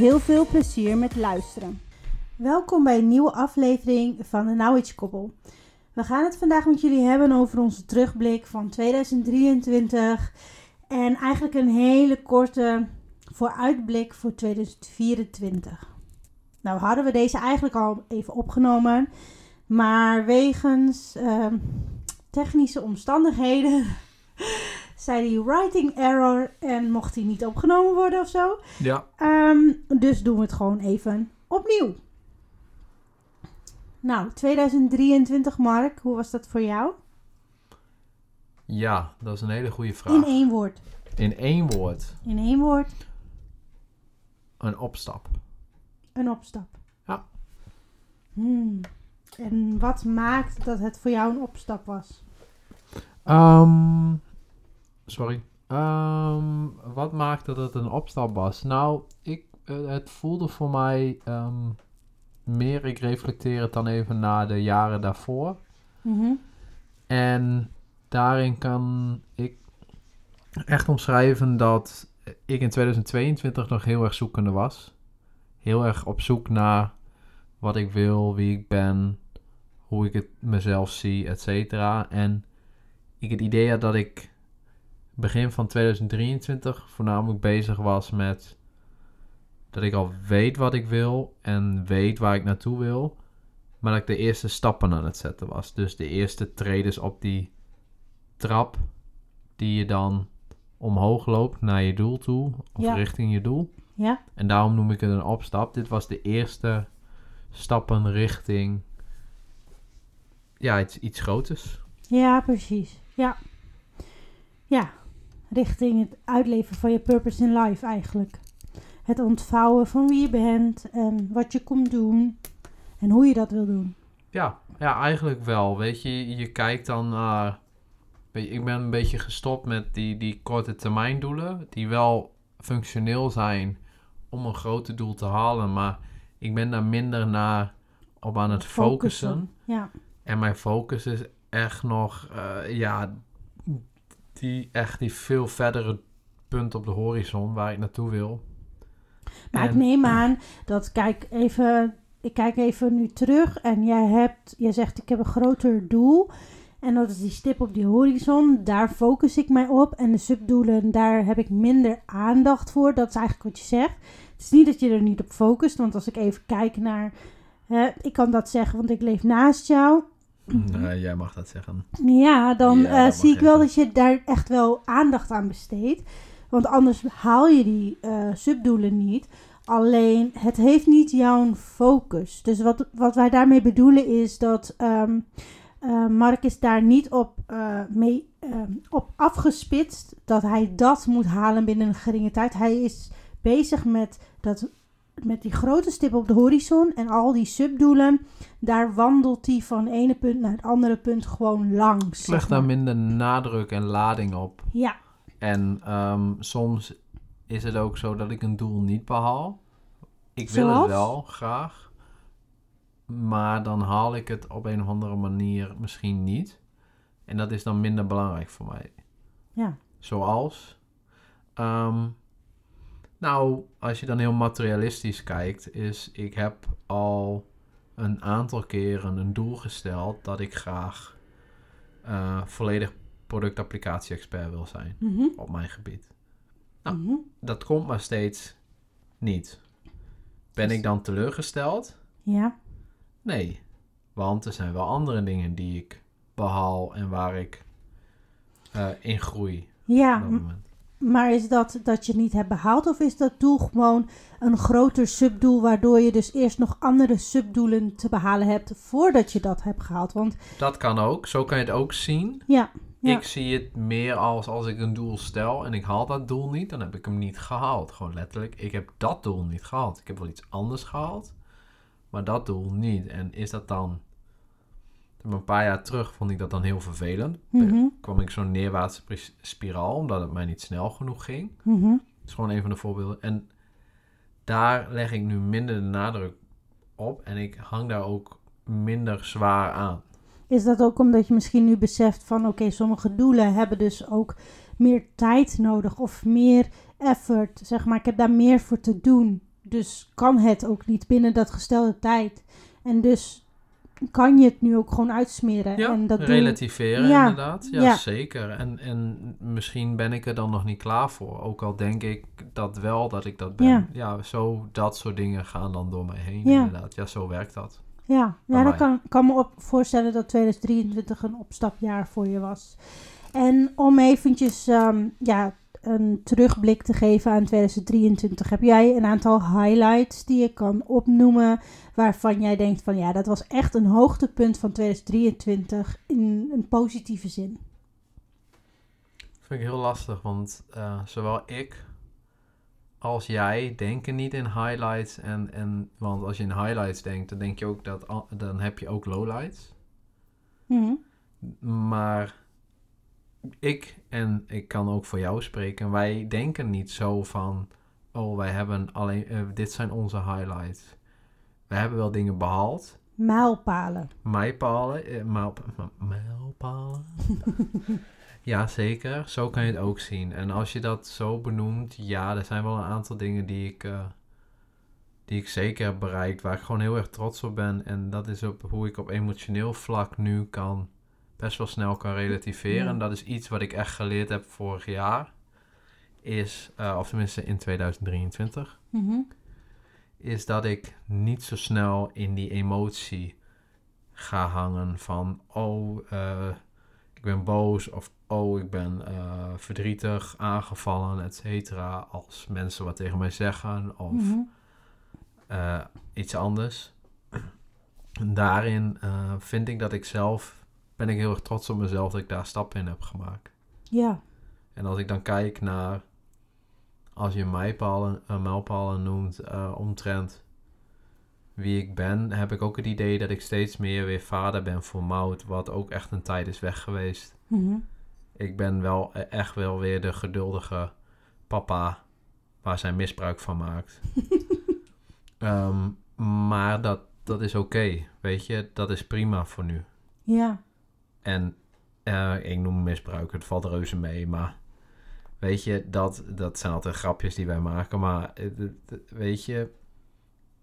Heel veel plezier met luisteren. Welkom bij een nieuwe aflevering van de Knowledge Koppel. We gaan het vandaag met jullie hebben over onze terugblik van 2023 en eigenlijk een hele korte vooruitblik voor 2024. Nou hadden we deze eigenlijk al even opgenomen, maar wegens ehm, technische omstandigheden zei die writing error en mocht hij niet opgenomen worden of zo. Ja. Ehm, dus doen we het gewoon even opnieuw. Nou, 2023 Mark, hoe was dat voor jou? Ja, dat is een hele goede vraag. In één woord. In één woord. In één woord, Een opstap. een opstap. Ja. Hmm. En wat maakt dat het voor jou een opstap was? Ehm, sorry. Ehm, wat maakte dat het een opstap was? Nou, ik, eh, het voelde voor mij ehm, meer, ik reflecteer het dan even naar de jaren daarvoor. Mhm. En daarin kan ik echt omschrijven dat ik in 2022 nog heel erg zoekende was. Heel erg op zoek naar wat ik wil, wie ik ben, hoe ik het mezelf zie, et cetera. En ik het idee had dat ik begin van 2023 voornamelijk bezig was met dat ik al weet wat ik wil en weet waar ik naartoe wil. Maar dat ik de eerste stappen aan het zetten was. Dus de eerste tredes op die trap die je dan omhoog loopt naar je doel toe. Of Ja. richting je doel. Ja, En daarom noem ik het een opstap. Dit was de eerste stappen richting ja, iets, iets groters. ja, precies. Ja. Ja, richting het uitleven van je purpose in life eigenlijk. Het ontvouwen van wie je bent en wat je komt doen en hoe je dat wil doen. Ja, ja, eigenlijk wel. Weet je, je kijkt dan naar. ik ben een beetje gestopt met die, die korte termijn doelen. Die wel functioneel zijn om een grote doel te halen. Maar ik ben daar minder naar op aan het focussen. Ja, En mijn focus is echt nog, eh, ja, die, echt die veel verdere punt op de horizon waar ik naartoe wil. maar ik neem aan dat, kijk even, ik kijk even nu terug en jij hebt, jij zegt ik heb een groter doel. En dat is die stip op die horizon, daar focus ik mij op. En de subdoelen, daar heb ik minder aandacht voor. Dat is eigenlijk wat je zegt. Het is niet dat je er niet op focust, want als ik even kijk naar, hè, ik kan dat zeggen, want ik leef naast jou. Nee, jij mag dat zeggen. Ja, dan Ja, eh, zie ik wel dat je daar echt wel aandacht aan besteedt. Want anders haal je die eh, subdoelen niet. Alleen, het heeft niet jouw focus. Dus wat, wat wij daarmee bedoelen is dat eh, Mark is daar niet op, eh, mee, ehm, op afgespitst dat hij dat moet halen binnen een geringe tijd. Hij is bezig met, dat, met die grote stip op de horizon en al die subdoelen. Daar wandelt hij van het ene punt naar het andere punt gewoon langs. Ik leg zeg daar minder nadruk en lading op. Ja, En ehm, soms is het ook zo dat ik een doel niet behaal. Ik wil Zoals? het wel graag. Maar dan haal ik het op een of andere manier misschien niet. En dat is dan minder belangrijk voor mij. ja. Zoals? Ehm, nou, als je dan heel materialistisch kijkt, is ik heb al een aantal keren een doel gesteld dat ik graag eh, volledig productapplicatie-expert wil zijn Mhm. op mijn gebied. Nou. Mhm. Dat komt maar steeds niet. Ben ik dan teleurgesteld? Ja, Nee, want er zijn wel andere dingen die ik behaal en waar ik eh, in groei ja maar is dat dat je niet hebt behaald of is dat doel gewoon een groter subdoel waardoor je dus eerst nog andere subdoelen te behalen hebt voordat je dat hebt gehaald? Want Dat kan ook, zo kan je het ook zien. ja, Ja. Ik zie het meer als als ik een doel stel en ik haal dat doel niet, dan heb ik hem niet gehaald. Gewoon letterlijk, ik heb dat doel niet gehaald. Ik heb wel iets anders gehaald, maar dat doel niet. En is dat dan... Een paar jaar terug vond ik dat dan heel vervelend. Mhm, kwam ik zo'n neerwaartse spiraal, omdat het mij niet snel genoeg ging. mhm. Dat is gewoon een van de voorbeelden. En daar leg ik nu minder de nadruk op en ik hang daar ook minder zwaar aan. Is dat ook omdat je misschien nu beseft van oké, sommige doelen hebben dus ook meer tijd nodig of meer effort. Zeg maar, ik heb daar meer voor te doen. Dus kan het ook niet binnen dat gestelde tijd. En dus kan je het nu ook gewoon uitsmeren. Ja, en dat relativeren Ja, inderdaad. Ja, ja. zeker. En, en misschien ben ik er dan nog niet klaar voor. Ook al denk ik dat wel dat ik dat ben. Ja. Ja, zo dat soort dingen gaan dan door mij heen Ja. inderdaad. Ja, zo werkt dat. Ja, ja dan kan kan me op voorstellen dat 2023 een opstapjaar voor je was. En om eventjes ehm, ja, een terugblik te geven aan 2023, heb jij een aantal highlights die je kan opnoemen waarvan jij denkt van ja, dat was echt een hoogtepunt van 2023 in een positieve zin. vind ik heel lastig, want eh, zowel ik als jij denken niet in highlights. En, en, want als je in highlights denkt, dan denk je ook dat dan heb je ook lowlights. Mhm. Maar ik, en ik kan ook voor jou spreken, wij denken niet zo van, oh wij hebben alleen, eh, dit zijn onze highlights. We hebben wel dingen behaald, Mijlpalen. mijlpalen, eh, mijlpalen. ja, zeker. Zo kan je het ook zien. En als je dat zo benoemt, ja, er zijn wel een aantal dingen die ik, eh, die ik zeker heb bereikt, waar ik gewoon heel erg trots op ben. En dat is op hoe ik op emotioneel vlak nu kan, best wel snel kan relativeren. En dat is iets wat ik echt geleerd heb vorig jaar. Is, eh, of tenminste in 2023 Mhm. is dat ik niet zo snel in die emotie ga hangen van oh, eh, ik ben boos of oh, ik ben eh, verdrietig, aangevallen, et cetera. Als mensen wat tegen mij zeggen of Mhm. iets anders. En daarin vind ik dat ik zelf, ben ik heel erg trots op mezelf dat ik daar stappen in heb gemaakt. Ja. En als ik dan kijk naar, als je mijlpalen, uh, mijlpalen noemt, eh, omtrent wie ik ben, heb ik ook het idee dat ik steeds meer weer vader ben voor Mout, wat ook echt een tijd is weg geweest. Mhm. Ik ben wel e- echt wel weer de geduldige papa waar zij misbruik van maakt. Ehm, maar dat, dat is oké, weet je, dat is prima voor nu. Ja. En eh, ik noem misbruik, het valt reuze mee, maar weet je, dat, dat zijn altijd grapjes die wij maken. Maar weet je,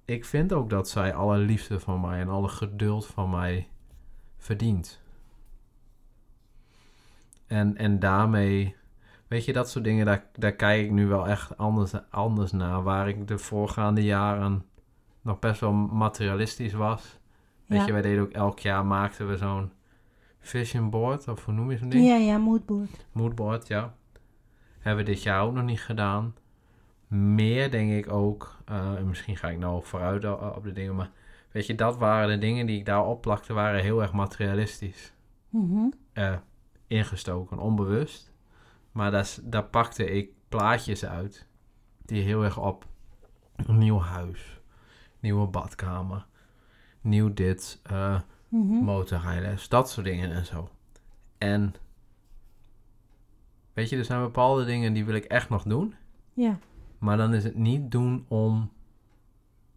ik vind ook dat zij alle liefde van mij en alle geduld van mij verdient. En, en daarmee, weet je, dat soort dingen, daar, daar kijk ik nu wel echt anders, anders naar. Waar ik de voorgaande jaren nog best wel materialistisch was. Weet Ja. je, wij deden ook elk jaar maakten we zo'n vision board, of hoe noem je zo'n ding? Ja, ja, moodboard. Moodboard, ja. Hebben we dit jaar ook nog niet gedaan. Meer denk ik ook, eh, en misschien ga ik nou vooruit o- op de dingen, maar weet je, dat waren de dingen die ik daar opplakte, waren heel erg materialistisch Mhm. eh, ingestoken, onbewust. Maar daar, pakte ik plaatjes uit die heel erg op een nieuw huis, nieuwe badkamer, nieuw dit, Mhm. motorrijles, dat soort dingen en zo. En weet je, er zijn bepaalde dingen die wil ik echt nog doen. Ja. Maar dan is het niet doen om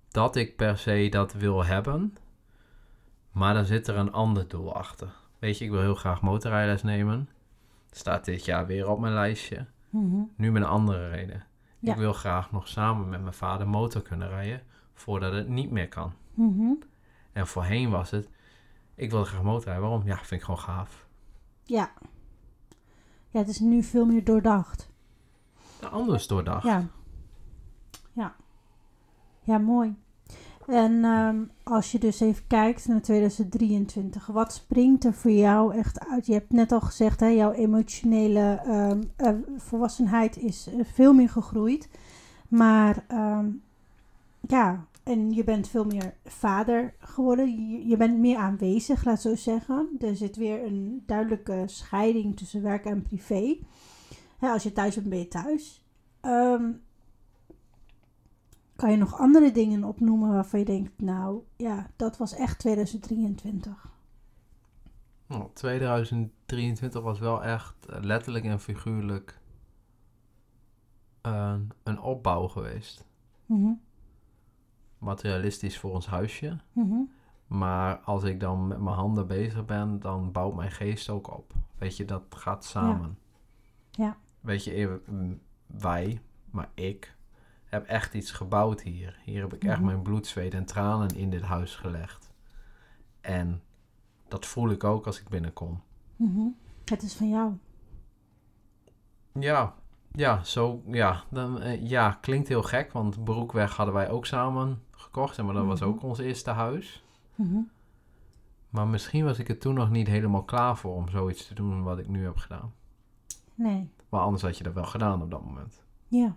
dat ik per se dat wil hebben. Maar dan zit er een ander doel achter. Weet je, ik wil heel graag motorrijles nemen. Staat dit jaar weer op mijn lijstje. Mhm. Nu met een andere reden. Ja. Ik wil graag nog samen met mijn vader motor kunnen rijden. Voordat het niet meer kan. Mhm. En voorheen was het, ik wilde graag motorrijden. Waarom? Ja, vind ik gewoon gaaf. Ja. Ja, het is nu veel meer doordacht. Anders doordacht. Ja. Ja. Ja, mooi. En ehm, als je dus even kijkt naar 2023, wat springt er voor jou echt uit? Je hebt net al gezegd, hè, jouw emotionele ehm, eh, volwassenheid is eh, veel meer gegroeid. Maar ehm, ja, en je bent veel meer vader geworden. Je, je bent meer aanwezig, laat zo zeggen. Er zit weer een duidelijke scheiding tussen werk en privé. Hè, als je thuis bent, ben je thuis. Ehm, kan je nog andere dingen opnoemen waarvan je denkt, nou ja, dat was echt 2023. Nou, 2023 was wel echt eh, letterlijk en figuurlijk een, een opbouw geweest. Mhm, Materialistisch voor ons huisje. mhm. Maar als ik dan met mijn handen bezig ben, dan bouwt mijn geest ook op. Weet je, dat gaat samen. Ja. Weet je, wij, maar ik, heb echt iets gebouwd hier. Hier heb ik echt Mhm. mijn bloed, zweet en tranen in dit huis gelegd. En dat voel ik ook als ik binnenkom. Mhm. Het is van jou. Ja, ja, zo, ja, dan, eh, ja, klinkt heel gek, want Broekweg hadden wij ook samen gekocht, maar dat was Mhm. ook ons eerste huis. Mhm. Maar misschien was ik er toen nog niet helemaal klaar voor om zoiets te doen wat ik nu heb gedaan. Nee. Maar anders had je dat wel gedaan op dat moment. Ja.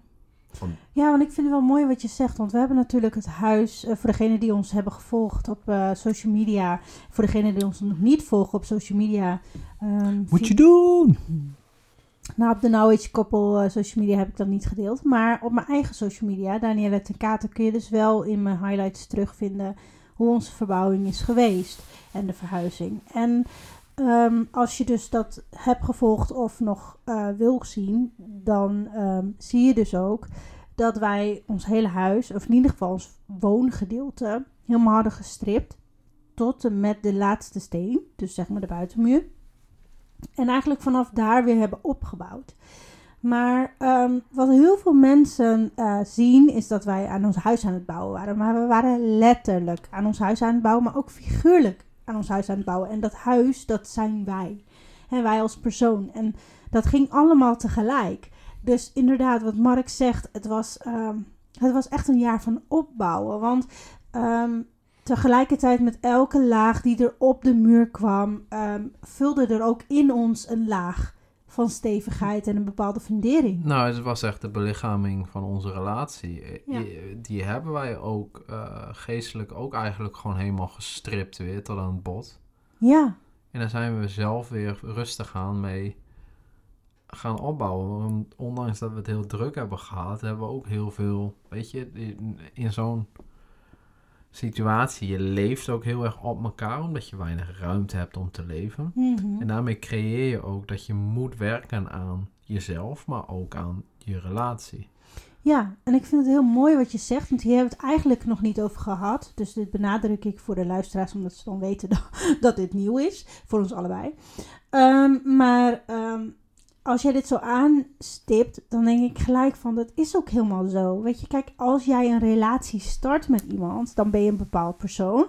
Van- Ja, want ik vind het wel mooi wat je zegt. Want we hebben natuurlijk het huis, eh, voor degenen die ons hebben gevolgd op eh, social media. Voor degenen die ons nog niet volgen op social media. ehm, vi- doen! Nou, op de Now Age Koppel eh, social media heb ik dat niet gedeeld. Maar op mijn eigen social media, Danielle ten Kater, kun je dus wel in mijn highlights terugvinden hoe onze verbouwing is geweest en de verhuizing. En ehm, als je dus dat hebt gevolgd of nog eh, wil zien, dan ehm, zie je dus ook dat wij ons hele huis, of in ieder geval ons woongedeelte, helemaal hadden gestript. Tot en met de laatste steen, dus zeg maar de buitenmuur. En eigenlijk vanaf daar weer hebben opgebouwd. Maar ehm, wat heel veel mensen eh, zien is dat wij aan ons huis aan het bouwen waren. Maar we waren letterlijk aan ons huis aan het bouwen, maar ook figuurlijk aan ons huis aan het bouwen. En dat huis, dat zijn wij. En wij als persoon. En dat ging allemaal tegelijk. Dus inderdaad, wat Mark zegt, het was, ehm, het was echt een jaar van opbouwen. Want ehm, tegelijkertijd met elke laag die er op de muur kwam, ehm, vulde er ook in ons een laag van stevigheid en een bepaalde fundering. Nou, het was echt de belichaming van onze relatie. Eh, Ja. eh, Die hebben wij ook eh, geestelijk ook eigenlijk gewoon helemaal gestript weer tot aan het bot. Ja, En daar zijn we zelf weer rustig aan mee gaan opbouwen. Want ondanks dat we het heel druk hebben gehad, hebben we ook heel veel, weet je, in zo'n situatie, je leeft ook heel erg op elkaar, omdat je weinig ruimte hebt om te leven. Mhm. En daarmee creëer je ook dat je moet werken aan jezelf, maar ook aan je relatie. ja, en ik vind het heel mooi wat je zegt, want hier hebben we het eigenlijk nog niet over gehad. Dus dit benadruk ik voor de luisteraars, omdat ze dan weten dat, dat dit nieuw is, voor ons allebei. Ehm, maar ehm, als jij dit zo aanstipt, dan denk ik gelijk van, dat is ook helemaal zo. Weet je, kijk, als jij een relatie start met iemand, dan ben je een bepaald persoon.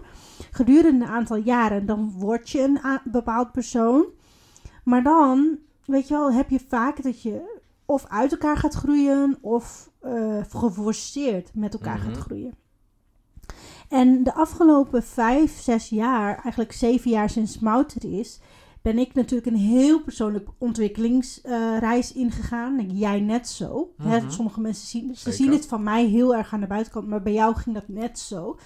Gedurende een aantal jaren, dan word je een bepaald persoon. Maar dan, weet je wel, heb je vaak dat je of uit elkaar gaat groeien of eh, geforceerd met elkaar Mhm. gaat groeien. En de afgelopen vijf, zes jaar, eigenlijk zeven jaar sinds Mout er is, ben ik natuurlijk een heel persoonlijk ontwikkelingsreis ingegaan. En Jij net zo. Hè, Mhm. sommige mensen zien, ze zien het van mij heel erg aan de buitenkant, maar bij jou ging dat net zo.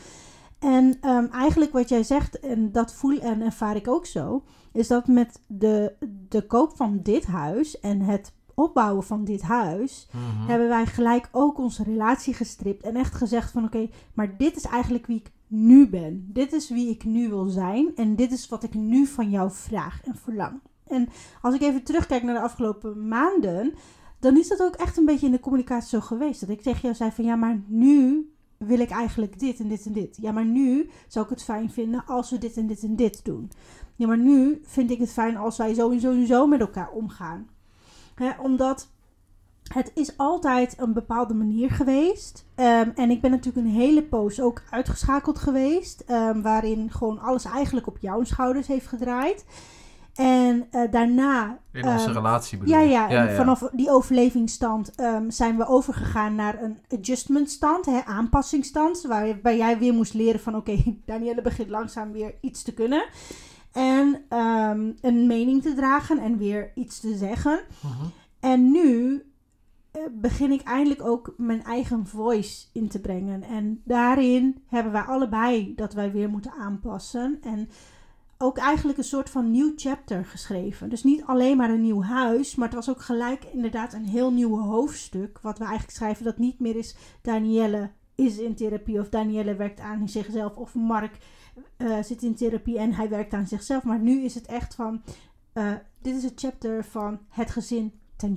En ehm, eigenlijk wat jij zegt, en dat voel en ervaar ik ook zo, is dat met de, de koop van dit huis en het opbouwen van dit huis, Mhm. hebben wij gelijk ook onze relatie gestript en echt gezegd van oké, maar dit is eigenlijk wie ik nu ben. Dit is wie ik nu wil zijn en dit is wat ik nu van jou vraag en verlang. En als ik even terugkijk naar de afgelopen maanden, dan is dat ook echt een beetje in de communicatie zo geweest. Dat ik tegen jou zei van ja, maar nu wil ik eigenlijk dit en dit en dit. Ja, maar nu zou ik het fijn vinden als we dit en dit en dit doen. Ja, maar nu vind ik het fijn als wij zo en zo en zo met elkaar omgaan. Omdat het is altijd een bepaalde manier geweest. Ehm, en ik ben natuurlijk een hele poos ook uitgeschakeld geweest. ehm, waarin gewoon alles eigenlijk op jouw schouders heeft gedraaid. En eh, daarna. In onze ehm, relatie bedoel ja, ja, en vanaf die overlevingsstand zijn we overgegaan naar een adjustmentstand, hè, aanpassingsstand. Waarbij jij weer moest leren van oké, Danielle begint langzaam weer iets te kunnen. En een mening te dragen en weer iets te zeggen. Mhm. En nu begin ik eindelijk ook mijn eigen voice in te brengen. En daarin hebben wij allebei dat wij weer moeten aanpassen. En ook eigenlijk een soort van nieuw chapter geschreven. Dus niet alleen maar een nieuw huis, maar het was ook gelijk inderdaad een heel nieuw hoofdstuk. Wat we eigenlijk schrijven dat niet meer is Danielle is in therapie of Danielle werkt aan zichzelf of Mark eh, zit in therapie en hij werkt aan zichzelf. Maar nu is het echt van, eh, dit is het chapter van het gezin ten.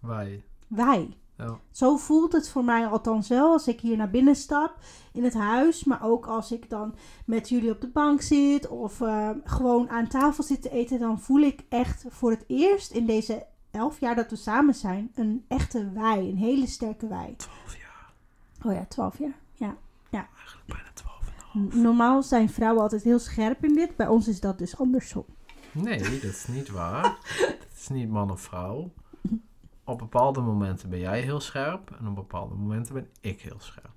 Wij. Wij. Ja. Zo voelt het voor mij althans wel als ik hier naar binnen stap in het huis. Maar ook als ik dan met jullie op de bank zit of eh, gewoon aan tafel zit te eten. Dan voel ik echt voor het eerst in deze elf jaar dat we samen zijn een echte wij. Een hele sterke wij. 12 jaar. Oh ja, twaalf jaar. Ja. Eigenlijk bijna 12 en een half. N- Normaal zijn vrouwen altijd heel scherp in dit. Bij ons is dat dus andersom. Nee, dat is niet waar. Het is niet man of vrouw. Op bepaalde momenten ben jij heel scherp en op bepaalde momenten ben ik heel scherp.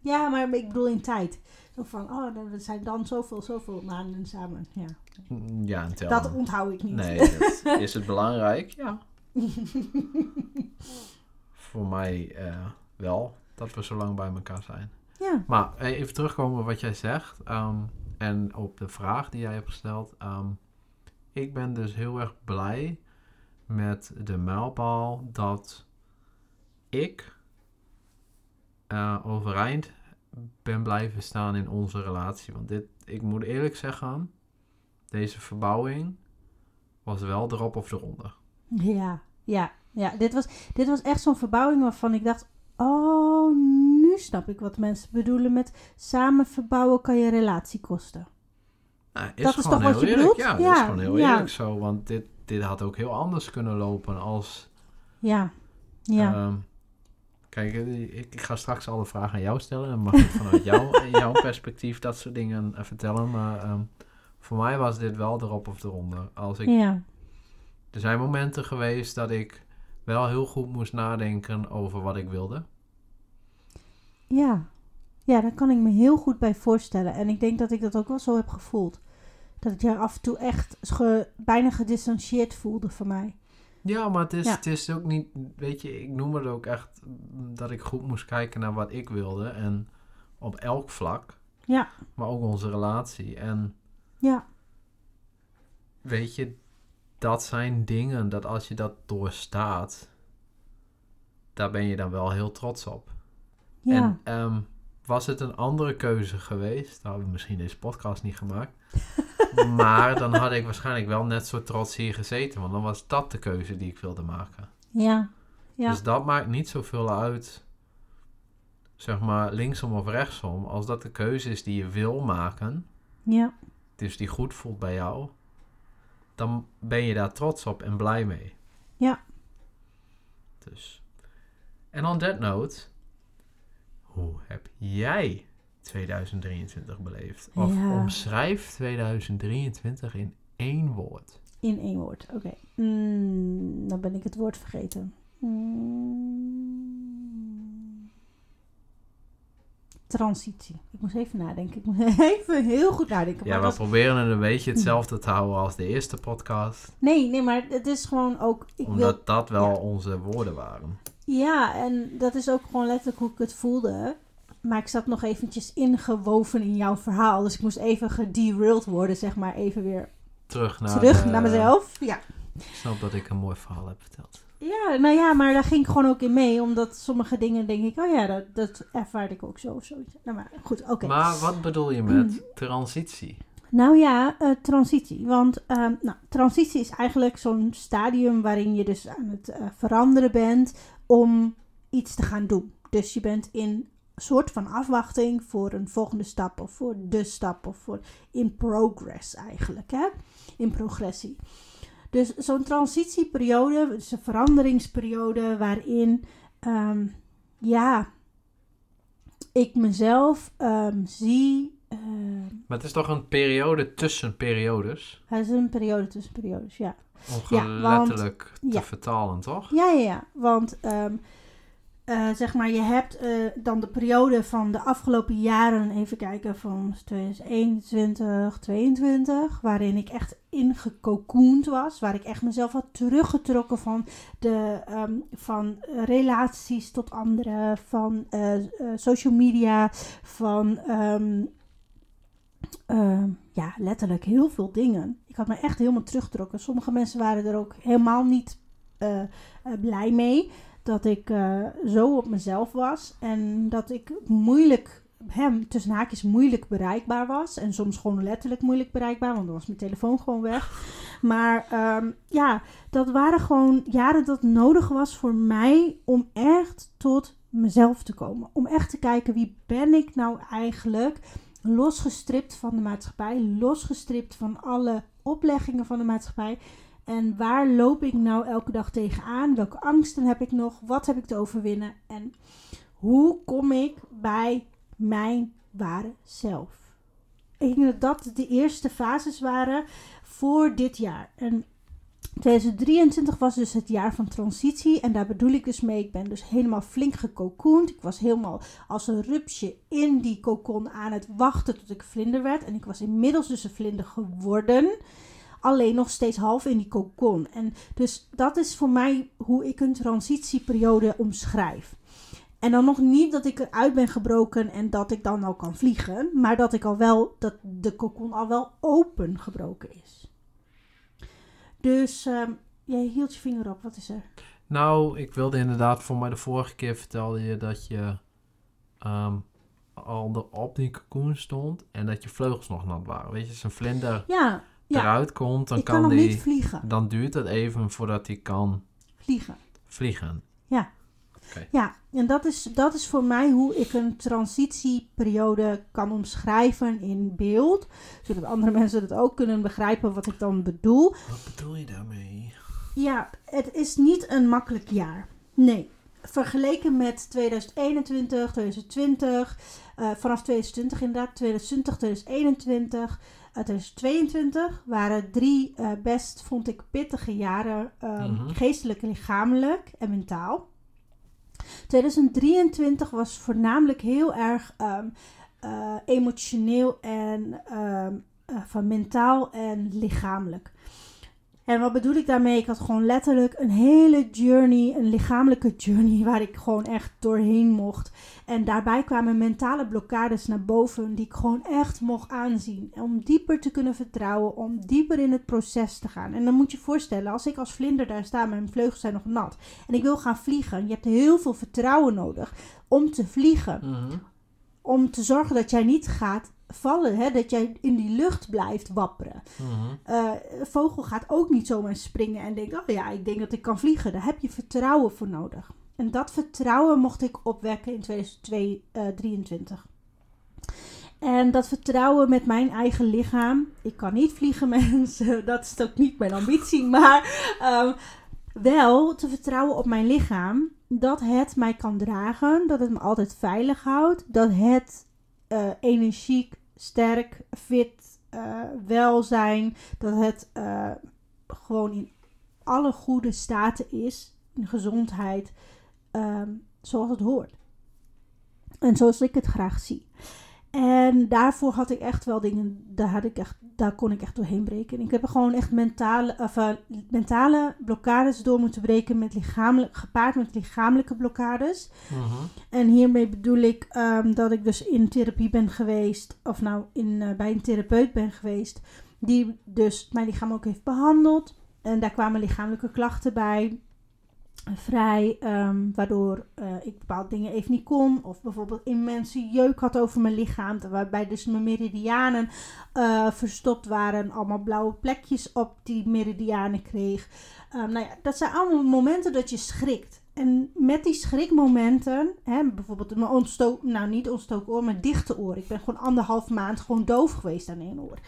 Ja, maar ik bedoel in tijd. Zo van, oh, we zijn dan zoveel, zoveel maanden samen. Ja. Mm, Ja, en. Dat onthoud ik niet. Nee, dat, is het belangrijk? Ja. Voor mij eh, wel, dat we zo lang bij elkaar zijn. Ja. Maar eh, even terugkomen op wat jij zegt. ehm, en op de vraag die jij hebt gesteld. ehm, ik ben dus heel erg blij met de mijlpaal dat ik eh, overeind ben blijven staan in onze relatie. Want dit, ik moet eerlijk zeggen, deze verbouwing was wel erop of eronder. Ja, ja, ja. Dit was, dit was echt zo'n verbouwing waarvan ik dacht: oh, nu snap ik wat mensen bedoelen met samen verbouwen kan je relatie kosten. Nou, is Dat is gewoon toch wat heel je eerlijk. bedoelt? Ja, dat Ja, is gewoon heel ja. eerlijk zo. Want dit, dit had ook heel anders kunnen lopen als... Ja, ja, ehm, kijk, eh, ik, ik ga straks alle vragen aan jou stellen. En mag ik vanuit jou, jouw perspectief dat soort dingen eh, vertellen. Maar ehm, voor mij was dit wel erop of eronder. Als ik, ja, er zijn momenten geweest dat ik wel heel goed moest nadenken over wat ik wilde. ja. Ja, daar kan ik me heel goed bij voorstellen. En ik denk dat ik dat ook wel zo heb gevoeld. Dat ik je af en toe echt ge- bijna gedistanceerd voelde van mij. Ja, maar het is, Ja. het is ook niet, weet je, ik noem het ook echt mm, dat ik goed moest kijken naar wat ik wilde. En op elk vlak. Ja. Maar ook onze relatie. En Ja, weet je, dat zijn dingen dat als je dat doorstaat, daar ben je dan wel heel trots op. ja. En ehm, was het een andere keuze geweest, dan hadden we misschien deze podcast niet gemaakt. Maar dan had ik waarschijnlijk wel net zo trots hier gezeten, want dan was dat de keuze die ik wilde maken. ja, ja. Dus dat maakt niet zoveel uit, zeg maar linksom of rechtsom. Als dat de keuze is die je wil maken, ja. dus die goed voelt bij jou, dan ben je daar trots op en blij mee. Ja. Dus. En on that note, hoe heb jij 2023 beleefd? Of Ja. omschrijf 2023 in één woord. In één woord, oké. Mm, dan ben ik het woord vergeten. Mm. Transitie. Ik moest even nadenken. Ik moet even heel goed nadenken. Ja, Maar we proberen het een beetje hetzelfde te houden als de eerste podcast. Nee, nee, maar het is gewoon ook... Ik wil... Omdat dat wel ja. onze woorden waren. Ja, en dat is ook gewoon letterlijk hoe ik het voelde. Maar ik zat nog eventjes ingewoven in jouw verhaal. Dus ik moest even gederailed worden, zeg maar. Even weer Terug naar, terug de- naar mezelf. Ja. Ik snap dat ik een mooi verhaal heb verteld. Ja, nou ja, maar daar ging ik gewoon ook in mee. Omdat sommige dingen denk ik, oh ja, dat, dat ervaarde ik ook zo of zoiets. Nou, maar goed, oké. Maar wat bedoel je met transitie? Nou ja, eh, transitie. Want ehm, nou, transitie is eigenlijk zo'n stadium waarin je dus aan het eh, veranderen bent om iets te gaan doen. Dus je bent in soort van afwachting voor een volgende stap of voor de stap of voor in progress eigenlijk. Hè? In progressie. Dus zo'n transitieperiode, dus een veranderingsperiode waarin, ehm, ja, ik mezelf ehm, zie. ehm, Maar het is toch een periode tussen periodes? het is een periode tussen periodes, ja. Om Ja, want- te ja. vertalen, toch? Ja, ja, ja. Want eh, zeg maar, je hebt eh, dan de periode van de afgelopen jaren, even kijken, van 2021, 2022, waarin ik echt ingecocoend was, waar ik echt mezelf had teruggetrokken van, de, ehm, van relaties tot anderen, van eh, social media, van ehm, ehm, ja, letterlijk heel veel dingen. Ik had me echt helemaal teruggetrokken. Sommige mensen waren er ook helemaal niet blij mee dat ik uh, zo op mezelf was en dat ik moeilijk hem tussen haakjes moeilijk bereikbaar was. En soms gewoon letterlijk moeilijk bereikbaar, want dan was mijn telefoon gewoon weg. Maar um, ja, dat waren gewoon jaren dat nodig was voor mij om echt tot mezelf te komen. Om echt te kijken wie ben ik nou eigenlijk. Losgestript van de maatschappij, losgestript van alle opleggingen van de maatschappij. En waar loop ik nou elke dag tegenaan? Welke angsten heb ik nog? Wat heb ik te overwinnen? En hoe kom ik bij mijn ware zelf? Ik denk dat dat de eerste fases waren voor dit jaar. En 2023 was dus het jaar van transitie. En daar bedoel ik dus mee. Ik ben dus helemaal flink gecocoond. Ik was helemaal als een rupsje in die cocon aan het wachten tot ik vlinder werd. En ik was inmiddels dus een vlinder geworden alleen nog steeds half in die cocon. En dus dat is voor mij hoe ik een transitieperiode omschrijf. En dan nog niet dat ik eruit ben gebroken en dat ik dan al kan vliegen, maar dat ik al wel, dat de cocon al wel open gebroken is. Dus uh, jij hield je vinger op, wat is er? Nou, ik wilde inderdaad, voor mij de vorige keer vertelde je dat je um, al op die cocoon stond en dat je vleugels nog nat waren. Weet je, zo'n vlinder. Ja, eruit komt, dan ik kan, kan die, niet vliegen. Dan duurt het even voordat hij kan vliegen. Vliegen. Ja. Ja, en dat is, dat is voor mij hoe ik een transitieperiode kan omschrijven in beeld. Zodat andere mensen het ook kunnen begrijpen wat ik dan bedoel. Wat bedoel je daarmee? Ja, het is niet een makkelijk jaar. Nee. Vergeleken met 2021, 2020, uh, vanaf 2020 inderdaad, 2020, 2021 2022 waren drie uh, best, vond ik, pittige jaren. Um, Geestelijk, lichamelijk en mentaal. 2023 was voornamelijk heel erg um, uh, emotioneel en um, uh, van mentaal en lichamelijk. En wat bedoel ik daarmee? Ik had gewoon letterlijk een hele journey, een lichamelijke journey, waar ik gewoon echt doorheen mocht. En daarbij kwamen mentale blokkades naar boven, die ik gewoon echt mocht aanzien. Om dieper te kunnen vertrouwen, om dieper in het proces te gaan. En dan moet je voorstellen, als ik als vlinder daar sta, mijn vleugels zijn nog nat, en ik wil gaan vliegen. Je hebt heel veel vertrouwen nodig om te vliegen. Mhm. Om te zorgen dat jij niet gaat vallen, hè, dat jij in die lucht blijft wapperen. Mhm. Uh, een vogel gaat ook niet zomaar springen en denkt, oh ja, ik denk dat ik kan vliegen. Daar heb je vertrouwen voor nodig. En dat vertrouwen mocht ik opwekken in 2023. En dat vertrouwen met mijn eigen lichaam. Ik kan niet vliegen, mensen. Dat is ook niet mijn ambitie. Maar um, wel te vertrouwen op mijn lichaam. Dat het mij kan dragen. Dat het me altijd veilig houdt. Dat het uh, energiek, sterk, fit, uh, welzijn. Dat het uh, gewoon in alle goede staten is. In gezondheid. Um, zoals het hoort. En zoals ik het graag zie. En daarvoor had ik echt wel dingen, daar, had ik echt, daar kon ik echt doorheen breken. Ik heb er gewoon echt mentale, of, uh, mentale blokkades door moeten breken, met lichamelijk, gepaard met lichamelijke blokkades. Uh -huh. En hiermee bedoel ik um, dat ik dus in therapie ben geweest, of nou in, uh, bij een therapeut ben geweest, die dus mijn lichaam ook heeft behandeld. En daar kwamen lichamelijke klachten bij vrij, um, waardoor uh, ik bepaalde dingen even niet kon. Of bijvoorbeeld immense jeuk had over mijn lichaam. Waarbij dus mijn meridianen uh, verstopt waren. Allemaal blauwe plekjes op die meridianen kreeg. Um, nou ja, dat zijn allemaal momenten dat je schrikt. En met die schrikmomenten, hè, bijvoorbeeld mijn ontstoken, nou niet ontstoken oor, maar dichte oor. Ik ben gewoon anderhalf maand gewoon doof geweest aan één oor.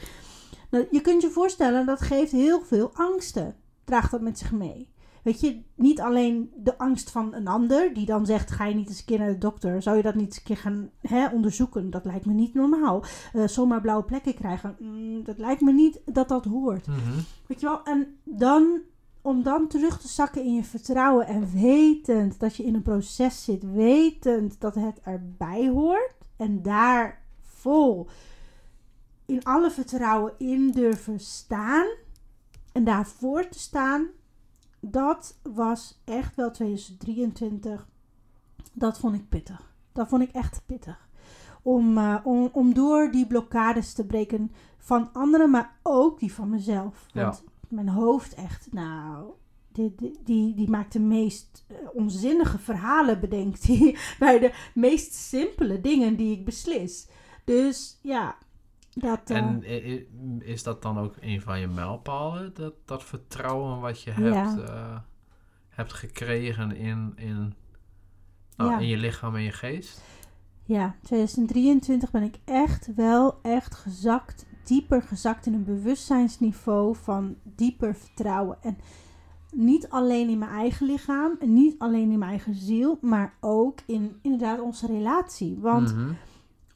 Nou, je kunt je voorstellen, dat geeft heel veel angsten. Draagt dat met zich mee. Weet je, niet alleen de angst van een ander, die dan zegt: ga je niet eens een keer naar de dokter? Zou je dat niet eens een keer gaan hè, onderzoeken? Dat lijkt me niet normaal. Uh, zomaar blauwe plekken krijgen, mm, dat lijkt me niet dat dat hoort. Mm -hmm. Weet je wel, en dan om dan terug te zakken in je vertrouwen en wetend dat je in een proces zit, wetend dat het erbij hoort en daar vol in alle vertrouwen in durven staan en daarvoor te staan, dat was echt wel 2023. Dat vond ik pittig. Dat vond ik echt pittig. Om, uh, om, om door die blokkades te breken van anderen, maar ook die van mezelf. Want ja. mijn hoofd echt, nou, die, die, die, die maakt de meest uh, onzinnige verhalen, bedenkt hij, bij de meest simpele dingen die ik beslis. Dus ja, dat, uh, en is dat dan ook een van je mijlpalen? Dat, dat vertrouwen wat je hebt, ja. uh, hebt gekregen in, in, nou, ja. in je lichaam en je geest? Ja, 2023 ben ik echt wel echt gezakt, dieper gezakt in een bewustzijnsniveau van dieper vertrouwen. En niet alleen in mijn eigen lichaam en niet alleen in mijn eigen ziel, maar ook in inderdaad onze relatie. Want Mhm.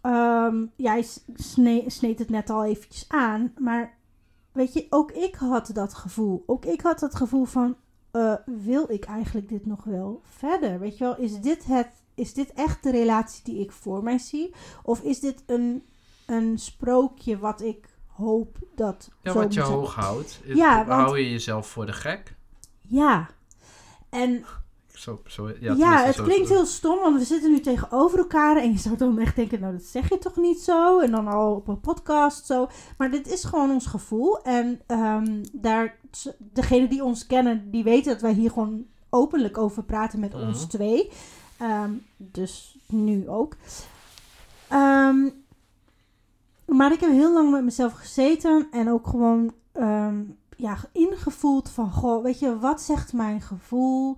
Um, jij sne sneed het net al eventjes aan, maar weet je, ook ik had dat gevoel. Ook ik had dat gevoel van, uh, wil ik eigenlijk dit nog wel verder? Weet je wel, is dit, het, is dit echt de relatie die ik voor mij zie? Of is dit een, een sprookje wat ik hoop dat... Ja, wat je hoog houdt. Ja, want- Hou je jezelf voor de gek? Ja. En Zo, zo, ja, Ja, het zo- klinkt heel stom, want we zitten nu tegenover elkaar. En je zou dan echt denken, nou dat zeg je toch niet zo? En dan al op een podcast zo. Maar dit is gewoon ons gevoel. En ehm, daar, degenen die ons kennen, die weten dat wij hier gewoon openlijk over praten met Mhm. ons twee. Ehm, dus nu ook. Ehm, maar ik heb heel lang met mezelf gezeten en ook gewoon ja, ingevoeld van, goh, weet je, wat zegt mijn gevoel?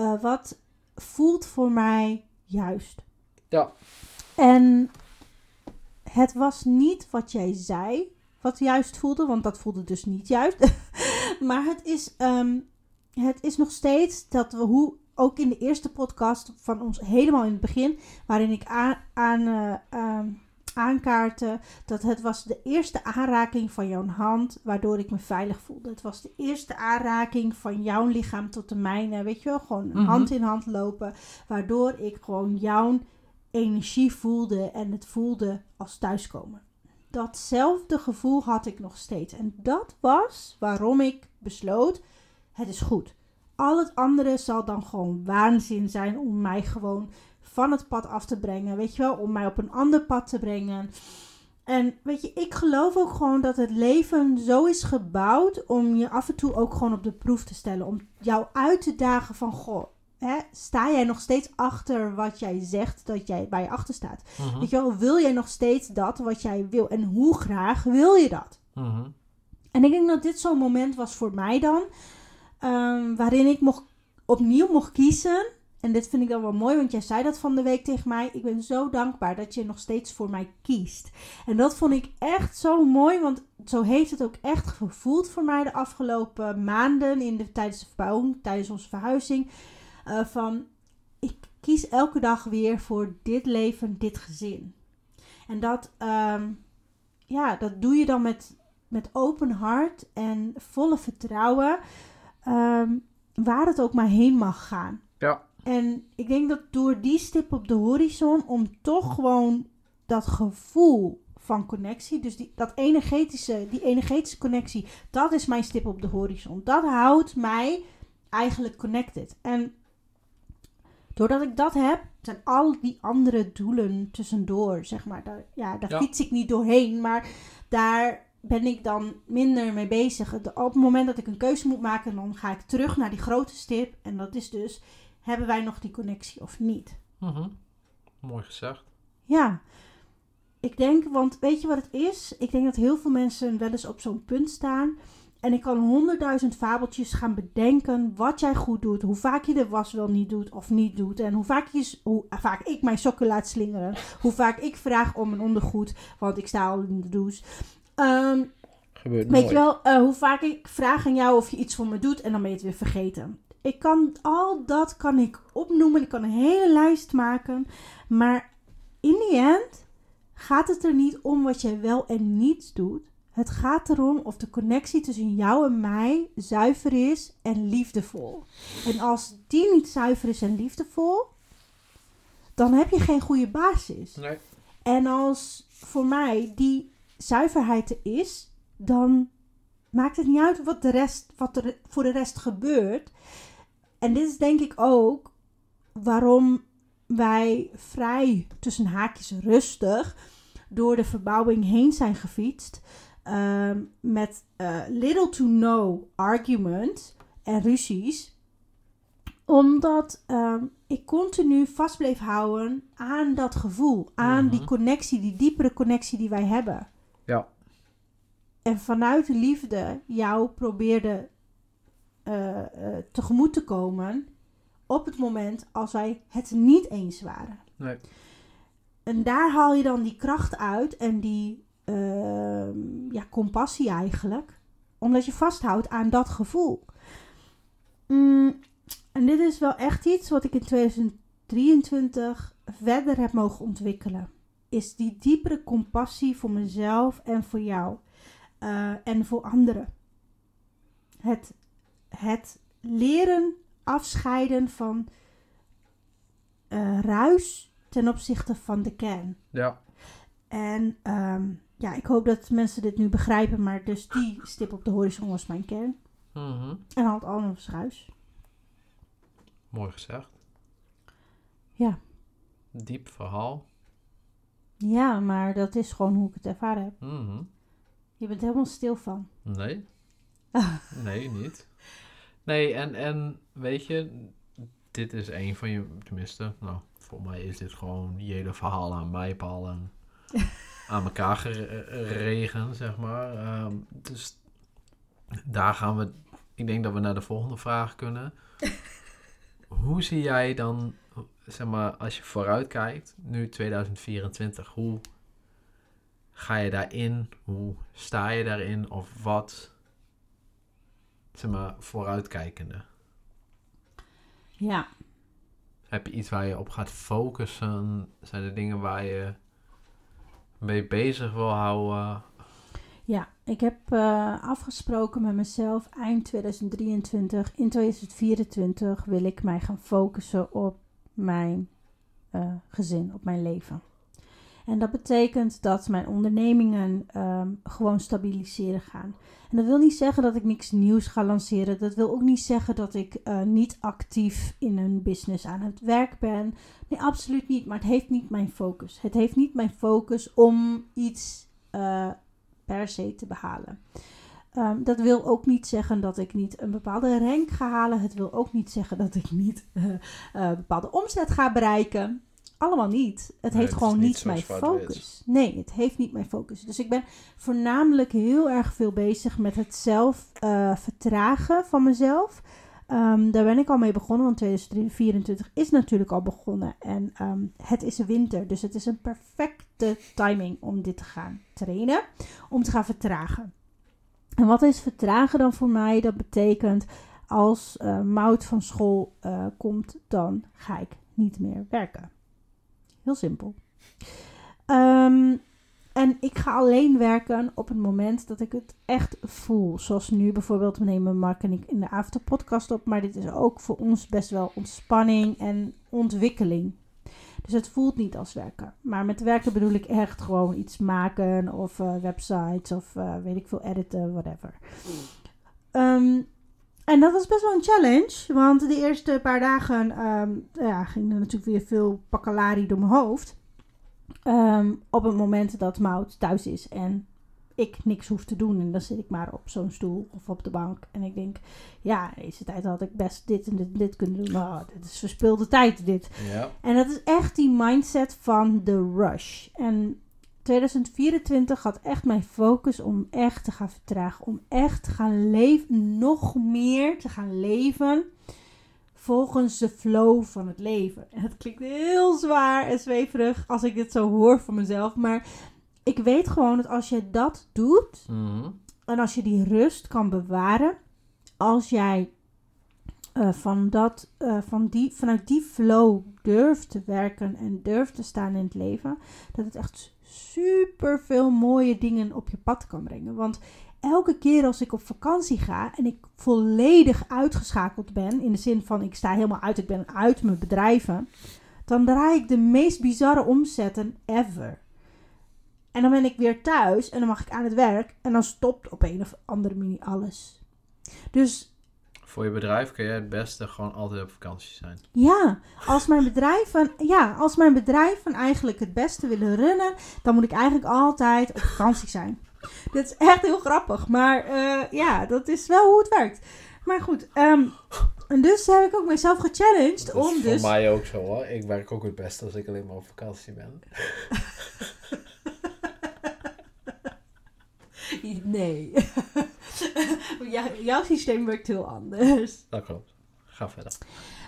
Eh, wat voelt voor mij juist? Ja. En het was niet wat jij zei, wat juist voelde, want dat voelde dus niet juist. maar het is, ehm, het is nog steeds dat we hoe ook in de eerste podcast van ons helemaal in het begin, waarin ik aan, aan, eh, ehm, aankaartte dat het was de eerste aanraking van jouw hand waardoor ik me veilig voelde. Het was de eerste aanraking van jouw lichaam tot de mijne, weet je wel, gewoon Mhm. hand in hand lopen, waardoor ik gewoon jouw energie voelde en het voelde als thuiskomen. Datzelfde gevoel had ik nog steeds. En dat was waarom ik besloot: het is goed. Al het andere zal dan gewoon waanzin zijn om mij gewoon van het pad af te brengen. Weet je wel, om mij op een ander pad te brengen. En weet je, ik geloof ook gewoon dat het leven zo is gebouwd om je af en toe ook gewoon op de proef te stellen. Om jou uit te dagen van, goh, hè, sta jij nog steeds achter wat jij zegt dat jij bij je achter staat? Mhm. Weet je wel, wil jij nog steeds dat wat jij wil? En hoe graag wil je dat? Mhm. En ik denk dat dit zo'n moment was voor mij dan. ehm, waarin ik mocht, opnieuw mocht kiezen. En dit vind ik dan wel mooi, want jij zei dat van de week tegen mij. Ik ben zo dankbaar dat je nog steeds voor mij kiest. En dat vond ik echt zo mooi, want zo heeft het ook echt gevoeld voor mij de afgelopen maanden in de, tijdens de verbouwing, tijdens onze verhuizing. eh, van ik kies elke dag weer voor dit leven, dit gezin. En dat, ehm, ja, dat doe je dan met, met open hart en volle vertrouwen. ehm, waar het ook maar heen mag gaan. Ja. En ik denk dat door die stip op de horizon, om toch gewoon dat gevoel van connectie, dus die, dat energetische, die energetische connectie, dat is mijn stip op de horizon. Dat houdt mij eigenlijk connected. En doordat ik dat heb, zijn al die andere doelen tussendoor, zeg maar. Daar, ja, daar Ja. fiets ik niet doorheen, maar daar ben ik dan minder mee bezig. Op het moment dat ik een keuze moet maken, dan ga ik terug naar die grote stip. En dat is dus, hebben wij nog die connectie of niet? Mhm. Mooi gezegd. Ja, ik denk, want weet je wat het is? Ik denk dat heel veel mensen wel eens op zo'n punt staan. En ik kan honderdduizend fabeltjes gaan bedenken wat jij goed doet. Hoe vaak je de was wel niet doet of niet doet. En hoe vaak, je, hoe vaak ik mijn sokken laat slingeren. Hoe vaak ik vraag om een ondergoed, want ik sta al in de douche. Ehm, Gebeurt Weet je wel, eh, hoe vaak ik vraag aan jou of je iets voor me doet en dan ben je het weer vergeten. Ik kan, al dat kan ik opnoemen. Ik kan een hele lijst maken. Maar in die end gaat het er niet om wat jij wel en niet doet. Het gaat erom of de connectie tussen jou en mij zuiver is en liefdevol. En als die niet zuiver is en liefdevol, dan heb je geen goede basis. Nee. En als voor mij die zuiverheid er is, dan maakt het niet uit wat, de rest, wat er voor de rest gebeurt. En dit is denk ik ook waarom wij vrij tussen haakjes rustig door de verbouwing heen zijn gefietst. ehm, met eh, little to no argument en ruzies. Omdat ehm, ik continu vast bleef houden aan dat gevoel. Aan die Mhm. connectie, die diepere connectie die wij hebben. Ja. En vanuit de liefde jou probeerde eh, eh, tegemoet te komen. Op het moment als wij het niet eens waren. Nee. En daar haal je dan die kracht uit en die ehm, ja, compassie eigenlijk. Omdat je vasthoudt aan dat gevoel. Mm, en dit is wel echt iets wat ik in 2023 verder heb mogen ontwikkelen. Is die diepere compassie voor mezelf en voor jou. Eh, en voor anderen. Het, het leren afscheiden van eh, ruis ten opzichte van de kern. Ja. En ehm, ja, ik hoop dat mensen dit nu begrijpen, maar dus die stip op de horizon was mijn kern. Mhm. En had alles ruis. Mooi gezegd. Ja. Diep verhaal. Ja, maar dat is gewoon hoe ik het ervaren heb. Mhm. Je bent helemaal stil van. Nee. Nee, niet. Nee, en, en weet je, dit is een van je, tenminste, nou, voor mij is dit gewoon je hele verhaal aan mijpal en aan elkaar geregen, zeg maar. Ehm, dus daar gaan we, ik denk dat we naar de volgende vraag kunnen. Hoe zie jij dan, zeg maar, als je vooruit kijkt, nu 2024, hoe ga je daarin? Hoe sta je daarin? Of wat, zeg maar, vooruitkijkende? Ja, Heb je iets waar je op gaat focussen? Zijn er dingen waar je mee bezig wil houden? ja. ik heb eh, afgesproken met mezelf eind 2023. In 2024 wil ik mij gaan focussen op mijn eh, gezin, op mijn leven. En dat betekent dat mijn ondernemingen ehm, gewoon stabiliseren gaan. En dat wil niet zeggen dat ik niks nieuws ga lanceren. Dat wil ook niet zeggen dat ik eh, niet actief in een business aan het werk ben. Nee, absoluut niet. Maar het heeft niet mijn focus. Het heeft niet mijn focus om iets eh, per se te behalen. Ehm, dat wil ook niet zeggen dat ik niet een bepaalde rank ga halen. Het wil ook niet zeggen dat ik niet eh, eh, bepaalde omzet ga bereiken. Allemaal niet. Het Nee, heeft het gewoon niet mijn focus. Nee, het heeft niet mijn focus. Dus ik ben voornamelijk heel erg veel bezig met het zelf eh, vertragen van mezelf. Ehm, daar ben ik al mee begonnen, want 2024 is natuurlijk al begonnen. En ehm, het is winter, dus het is een perfecte timing om dit te gaan trainen. Om te gaan vertragen. En wat is vertragen dan voor mij? Dat betekent als eh Mout van school eh, komt, dan ga ik niet meer werken. Heel simpel. Ehm, en ik ga alleen werken op het moment dat ik het echt voel. Zoals nu bijvoorbeeld, we nemen Mark en ik in de avond podcast op. Maar dit is ook voor ons best wel ontspanning en ontwikkeling. Dus het voelt niet als werken. Maar met werken bedoel ik echt gewoon iets maken of eh, websites of eh, weet ik veel, editen, whatever. Ehm, en dat was best wel een challenge. Want de eerste paar dagen ehm, ja, ging er natuurlijk weer veel pakkelari door mijn hoofd. Ehm, op het moment dat Mout thuis is en ik niks hoef te doen. En dan zit ik maar op zo'n stoel of op de bank. En ik denk, ja, deze tijd had ik best dit en dit, en dit kunnen doen. Nou, dit is verspilde tijd, dit. Ja. En dat is echt die mindset van de rush. En 2024 had echt mijn focus om echt te gaan vertragen. Om echt te gaan leven, nog meer te gaan leven volgens de flow van het leven. En het klinkt heel zwaar en zweverig als ik dit zo hoor van mezelf. Maar ik weet gewoon dat als je dat doet, Mhm. en als je die rust kan bewaren, als jij eh, van dat, eh, van die, vanuit die flow durft te werken en durft te staan in het leven, dat het echt super veel mooie dingen op je pad kan brengen. Want elke keer als ik op vakantie ga en ik volledig uitgeschakeld ben, in de zin van ik sta helemaal uit, ik ben uit mijn bedrijven, dan draai ik de meest bizarre omzetten ever. En dan ben ik weer thuis en dan mag ik aan het werk en dan stopt op een of andere manier alles. Dus Voor je bedrijf kun je het beste gewoon altijd op vakantie zijn. ja, als mijn bedrijven, ja, als mijn bedrijven eigenlijk het beste willen runnen, dan moet ik eigenlijk altijd op vakantie zijn. Dit is echt heel grappig, maar eh, ja, dat is wel hoe het werkt. Maar goed, ehm, en dus heb ik ook mezelf gechallenged om dus... mij ook zo hoor. Ik werk ook het beste als ik alleen maar op vakantie ben. Nee. jouw systeem werkt heel anders. Dat klopt. Ga verder.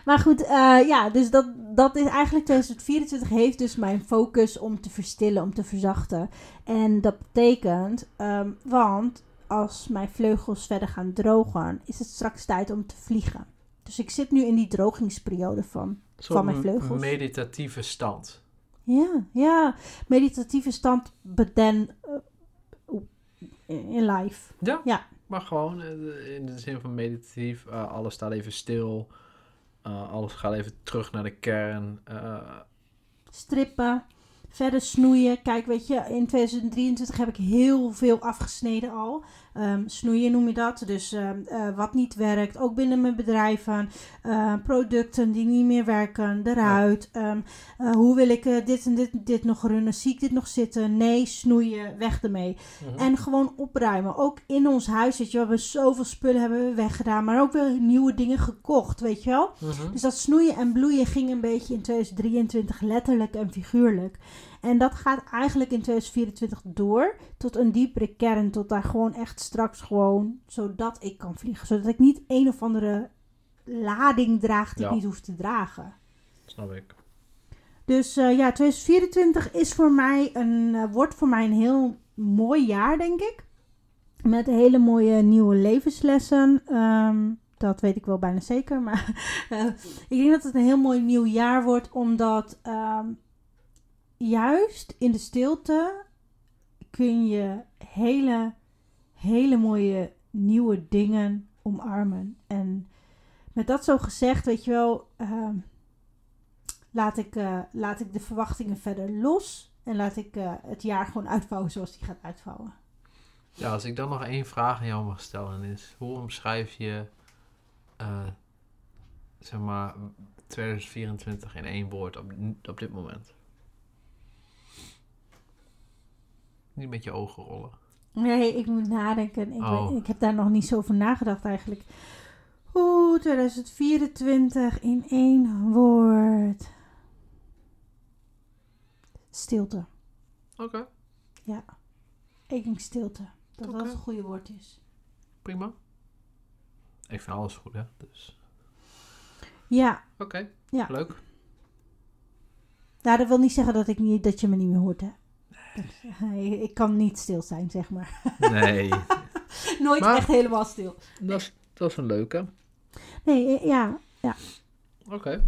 Maar goed, eh, ja, dus dat, dat is eigenlijk 2024 heeft dus mijn focus om te verstillen, om te verzachten. En dat betekent, ehm, want als mijn vleugels verder gaan drogen, is het straks tijd om te vliegen. Dus ik zit nu in die drogingsperiode van. Van mijn vleugels. meditatieve stand. Ja, ja, meditatieve stand, but then uh, in life. Ja. Ja. Maar gewoon eh, in de zin van meditatief. eh, alles staat even stil. eh, alles gaat even terug naar de kern. strippen, verder snoeien. Kijk, weet je, in 2023 heb ik heel veel afgesneden al. Ehm, snoeien noem je dat. Dus ehm, eh, wat niet werkt, ook binnen mijn bedrijven. eh, producten die niet meer werken, eruit. Ehm, eh, hoe wil ik eh, dit en dit, dit nog runnen? Zie ik dit nog zitten? Nee, snoeien, weg ermee. mhm. En gewoon opruimen. Ook in ons huis, weet je, we hebben zoveel spullen hebben we weggedaan. Maar ook weer nieuwe dingen gekocht, weet je wel. Mhm. Dus dat snoeien en bloeien ging een beetje in 2023 letterlijk en figuurlijk. En dat gaat eigenlijk in 2024 door tot een diepere kern. Tot daar gewoon echt straks gewoon, zodat ik kan vliegen. Zodat ik niet een of andere lading draag die Ja. ik niet hoef te dragen. Snap ik. Dus eh, ja, 2024 is voor mij een, eh, wordt voor mij een heel mooi jaar, denk ik. Met hele mooie nieuwe levenslessen. Ehm, dat weet ik wel bijna zeker. Maar ik denk dat het een heel mooi nieuw jaar wordt. Omdat ehm, juist in de stilte kun je hele, hele mooie nieuwe dingen omarmen. En met dat zo gezegd, weet je wel... ehm, laat ik, eh, laat ik de verwachtingen verder los. En laat ik eh, het jaar gewoon uitvouwen zoals die gaat uitvouwen. Ja, als ik dan nog één vraag aan jou mag stellen is... Hoe omschrijf je... eh, zeg maar... 2024 in één woord op, op dit moment? Niet met je ogen rollen. Nee, ik moet nadenken. Ik, Oh. weet- ik heb daar nog niet zo over nagedacht eigenlijk. Oeh, 2024 in één woord. Stilte. Oké, Ik denk stilte. Dat dat een goede woord is. prima. Ik vind alles goed, hè? Dus... Ja, Oké, Ja. leuk. nou, dat wil niet zeggen dat, ik niet, dat je me niet meer hoort, hè. Ik, kan niet stil zijn, zeg maar. Nee, Nooit Maar- echt helemaal stil. dat is, dat is een leuke. Nee, eh, ja, Oké.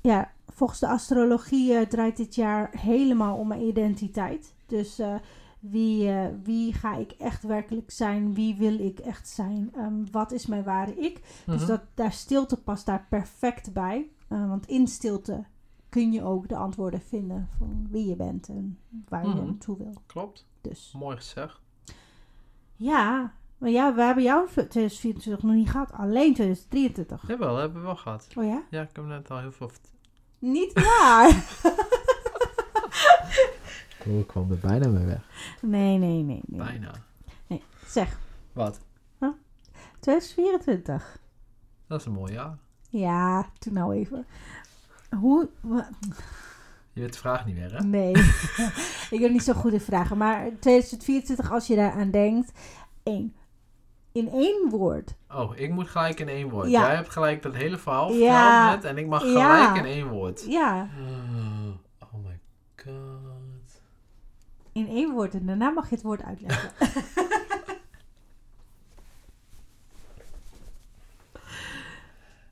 ja, volgens de astrologie eh, draait dit jaar helemaal om mijn identiteit. Dus eh, wie, wie ga ik echt werkelijk zijn? Wie wil ik echt zijn? Ehm, wat is mijn ware ik? Dus Mhm. dat, daar stilte past daar perfect bij. Want in stilte kun je ook de antwoorden vinden van wie je bent en waar je Mhm. naartoe wil. Klopt, Dus mooi gezegd. ja, maar ja, we hebben jou 2024 nog niet gehad, alleen 2023. Jawel, dat hebben we wel gehad. Oh ja? Ja, ik heb net al heel veel. Niet waar! Oh, ik kwam er bijna mee weg. nee, nee, nee, nee. Bijna. Zeg, Wat? 2024. Dat is een mooi jaar. Ja, toen nou even. Hoe... Je weet de vraag niet meer, hè? Nee, ik ben niet zo goed in vragen. Maar 2024, als je daaraan denkt. één. In één woord. Oh, ik moet gelijk in één woord. Ja. Jij hebt gelijk dat hele verhaal Ja. net en ik mag gelijk Ja. in één woord. Ja, Oh my god. in één woord. En daarna mag je het woord uitleggen.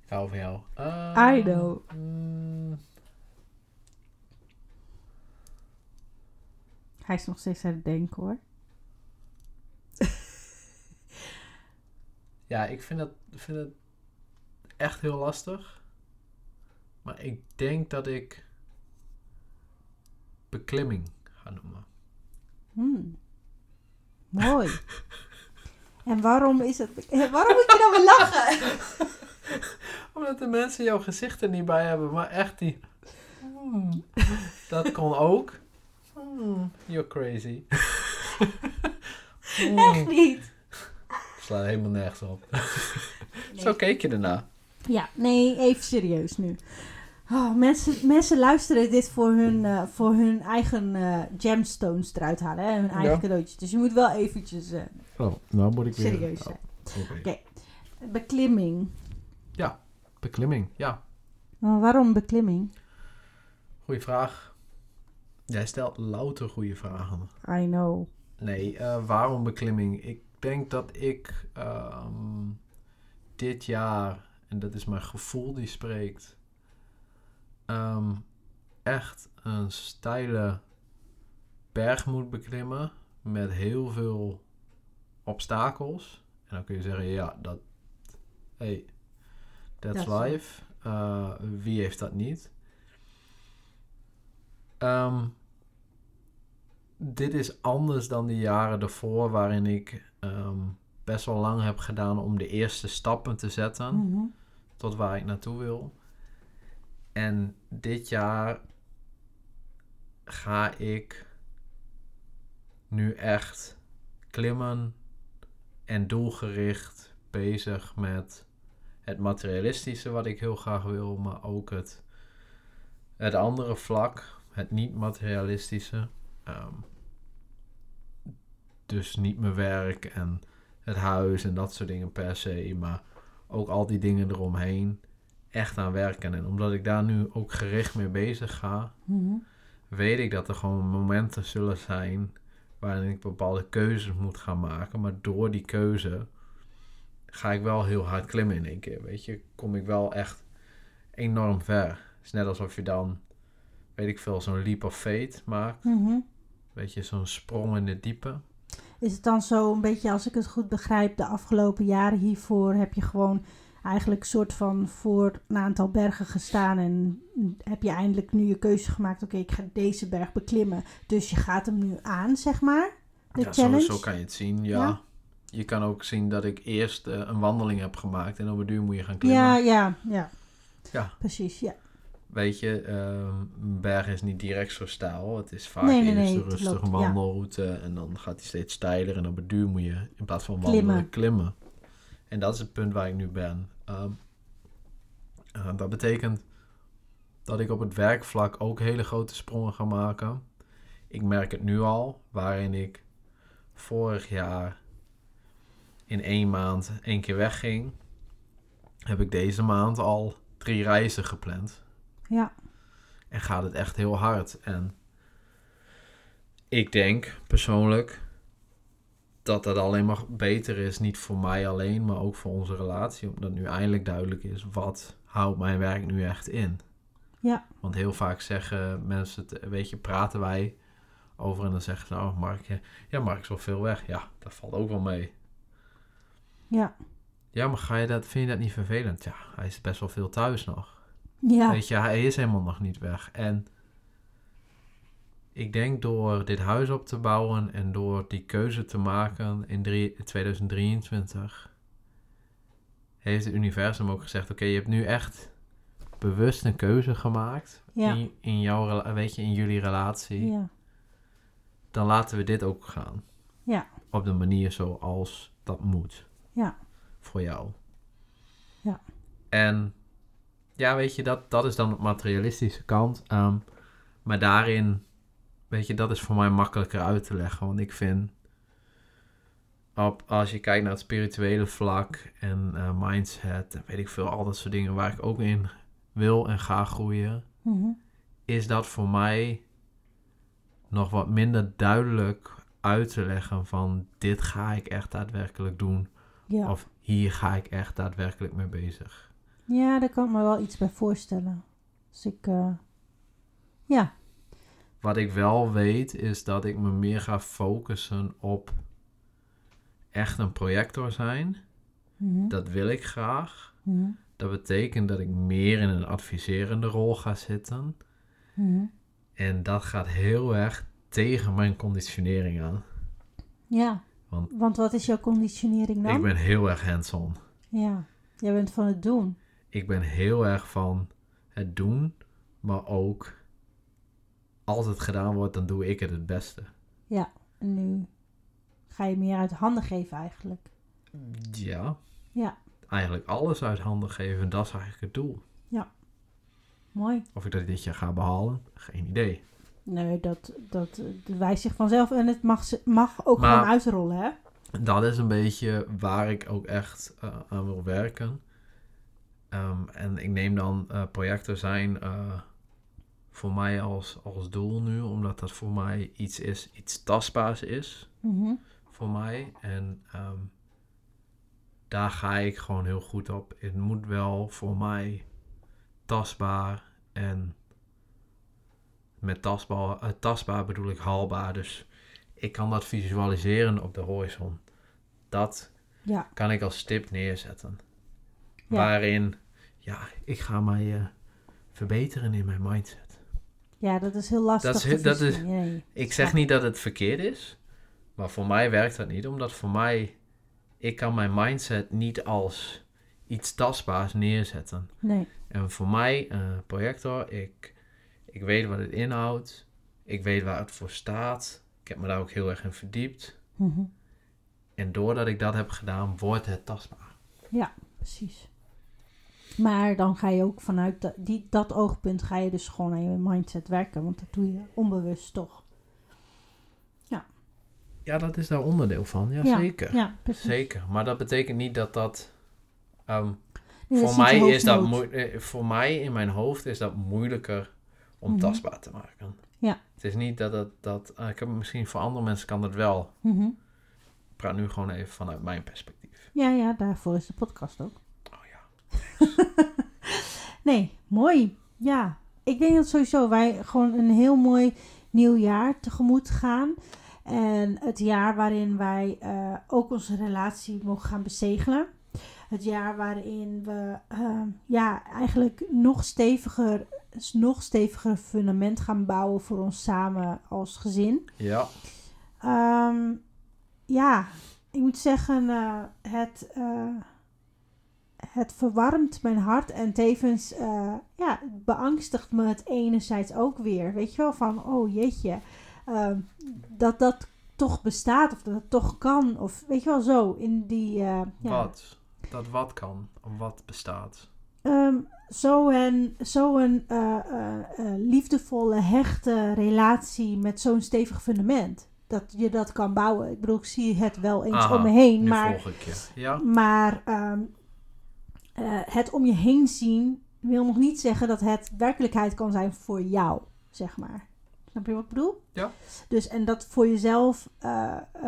Ik hou van jou. I know. mm, Hij is nog steeds aan het denken hoor. ja, ik vind het, vind het echt heel lastig. Maar ik denk dat ik beklimming ga noemen. Hmm. Mooi. en waarom is het... Waarom moet je dan weer lachen? Omdat de mensen jouw gezicht er niet bij hebben, maar echt die... Hmm, dat kon ook. Hmm, you're crazy. Hmm, Echt niet. Slaat helemaal nergens op. Zo keek je erna. Ja, nee, even serieus nu. Oh, mensen, mensen luisteren dit voor hun, eh, voor hun eigen eh, gemstones eruit halen. Hè? Hun eigen Ja. cadeautjes. Dus je moet wel eventjes eh, Oh, nou moet ik weer... serieus zijn. Oh, oké. Oké. Beklimming. Beklimming, ja. Maar waarom beklimming? Goeie vraag. Jij stelt louter goede vragen. I know. Nee, eh, waarom beklimming? Ik denk dat ik ehm, dit jaar, en dat is mijn gevoel die spreekt, ehm, echt een steile berg moet beklimmen met heel veel obstakels. En dan kun je zeggen, ja, dat, hey, that's life. Eh, wie heeft dat niet? Ehm, dit is anders dan de jaren daarvoor, waarin ik ehm, best wel lang heb gedaan om de eerste stappen te zetten Mhm. tot waar ik naartoe wil. En dit jaar ga ik nu echt klimmen en doelgericht bezig met het materialistische wat ik heel graag wil, maar ook het, het andere vlak, het niet-materialistische. Ehm, dus niet mijn werk en het huis en dat soort dingen per se, maar ook al die dingen eromheen echt aan werken. En omdat ik daar nu ook gericht mee bezig ga, Mhm. weet ik dat er gewoon momenten zullen zijn waarin ik bepaalde keuzes moet gaan maken. Maar door die keuze ga ik wel heel hard klimmen in één keer. Weet je, kom ik wel echt enorm ver. Het is net alsof je dan, weet ik veel, zo'n leap of faith maakt. Mhm. Weet je, zo'n sprong in het diepe. Is het dan zo een beetje, als ik het goed begrijp, de afgelopen jaren hiervoor heb je gewoon eigenlijk soort van voor een aantal bergen gestaan en heb je eindelijk nu je keuze gemaakt, oké, ik ga deze berg beklimmen. Dus je gaat hem nu aan, zeg maar, de ja, zo, challenge. zo kan je het zien, ja. Ja. Je kan ook zien dat ik eerst eh, een wandeling heb gemaakt en op een duur moet je gaan klimmen. ja, ja, ja. Ja. Precies, ja. Weet je, ehm, een berg is niet direct zo stijl. Het is vaak Nee, nee, eerst nee, een het rustige loopt, ja. wandelroute en dan gaat hij steeds steiler en op het duur moet je in plaats van wandelen Klimmen. klimmen. En dat is het punt waar ik nu ben. Ehm, eh, dat betekent dat ik op het werkvlak ook hele grote sprongen ga maken. Ik merk het nu al, waarin ik vorig jaar in één maand één keer wegging, heb ik deze maand al drie reizen gepland. Ja, En gaat het echt heel hard. En ik denk persoonlijk dat dat alleen maar beter is. Niet voor mij alleen, maar ook voor onze relatie. Omdat nu eindelijk duidelijk is wat houdt mijn werk nu echt in. Ja. Want heel vaak zeggen mensen, het, weet je, praten wij over en dan zeggen ze, nou Mark, ja, ja Mark is wel veel weg. Ja, dat valt ook wel mee. Ja, Ja, maar ga je dat, vind je dat niet vervelend? Ja, hij is best wel veel thuis nog. ja. Weet je, hij is helemaal nog niet weg. En ik denk door dit huis op te bouwen en door die keuze te maken in drie- 2023, heeft het universum ook gezegd: Oké, je hebt nu echt bewust een keuze gemaakt Ja. in, in jouw, weet je, in jullie relatie. ja. Dan laten we dit ook gaan. Ja. Op de manier zoals dat moet. Ja. Voor jou. Ja. En ja, weet je, dat, dat is dan de materialistische kant. Ehm, maar daarin, weet je, dat is voor mij makkelijker uit te leggen. Want ik vind, op, als je kijkt naar het spirituele vlak en eh, mindset en weet ik veel, al dat soort dingen waar ik ook in wil en ga groeien, Mhm. is dat voor mij nog wat minder duidelijk uit te leggen van dit ga ik echt daadwerkelijk doen. Ja. Of hier ga ik echt daadwerkelijk mee bezig. Ja, daar kan ik me wel iets bij voorstellen. Dus ik, eh, ja, Wat ik wel weet is dat ik me meer ga focussen op echt een projector zijn. Mhm, Dat wil ik graag. mhm, Dat betekent dat ik meer in een adviserende rol ga zitten. mhm. En dat gaat heel erg tegen mijn conditionering aan. ja. Want- Want wat is jouw conditionering dan? Ik ben heel erg hands-on. Ja, jij bent van het doen. Ik ben heel erg van het doen, maar ook als het gedaan wordt, dan doe ik het het beste. En nu ga je meer uit handen geven eigenlijk. Ja. Ja. Eigenlijk alles uit handen geven, dat is eigenlijk het doel. Mooi. Of ik dat dit jaar ga behalen, geen idee. Nee, dat, dat, wijst zich vanzelf en het mag, mag ook Maar- gewoon uitrollen, hè? Dat is een beetje waar ik ook echt eh, aan wil werken. Ehm, en ik neem dan eh, projecten zijn eh, voor mij als, als doel nu, omdat dat voor mij iets is, iets tastbaars is Mhm. voor mij. En ehm, daar ga ik gewoon heel goed op. Het moet wel voor mij tastbaar en met tastbaar, eh, tastbaar bedoel ik haalbaar. Dus ik kan dat visualiseren op de horizon. Dat Ja. kan ik als stip neerzetten. Ja. Waarin, ja, ik ga mij eh, verbeteren in mijn mindset. ja, dat is heel lastig. Dat is heel- dat is- nee. Ik zeg niet dat het verkeerd is, maar voor mij werkt dat niet, omdat voor mij, ik kan mijn mindset niet als iets tastbaars neerzetten. Nee. En voor mij, eh projector, ik, ik weet wat het inhoudt, ik weet waar het voor staat, ik heb me daar ook heel erg in verdiept. Mhm. En doordat ik dat heb gedaan, wordt het tastbaar. Precies. Maar dan ga je ook vanuit dat, die, dat oogpunt ga je dus gewoon aan je mindset werken. Want dat doe je onbewust toch. Ja, dat is daar onderdeel van, ja, Ja, zeker. Ja, precies. Zeker, maar dat betekent niet dat dat... ehm, Nee, dat voor, niet mij is dat eh, voor mij in mijn hoofd is dat moeilijker om Mhm. tastbaar te maken. Ja. Het is niet dat het dat. eh, ik heb misschien voor andere mensen kan dat wel. Mhm. Ik praat nu gewoon even vanuit mijn perspectief. Ja, ja, daarvoor is de podcast ook. Oh ja. Nee, mooi. Ja, ik denk dat sowieso wij gewoon een heel mooi nieuw jaar tegemoet gaan. En het jaar waarin wij eh, ook onze relatie mogen gaan bezegelen. Het jaar waarin we eh, ja, eigenlijk nog steviger, nog steviger fundament gaan bouwen voor ons samen als gezin. Ja. Ehm, ja, ik moet zeggen, eh, het, eh, het verwarmt mijn hart en tevens eh, ja, beangstigt me het enerzijds ook weer. Weet je wel, van oh jeetje, ehm, dat dat toch bestaat of dat het toch kan. Of weet je wel, zo in die... ja, Wat? Dat wat kan, of wat bestaat. Ehm, Zo'n zo een, eh, eh, eh, liefdevolle, hechte relatie met zo'n stevig fundament. Dat je dat kan bouwen. Ik bedoel, ik zie het wel eens Aha, om me heen. Maar, volg ik je. Ja. maar ehm, eh, het om je heen zien wil nog niet zeggen dat het werkelijkheid kan zijn voor jou, zeg maar. Snap je wat ik bedoel? Ja. Dus en dat voor jezelf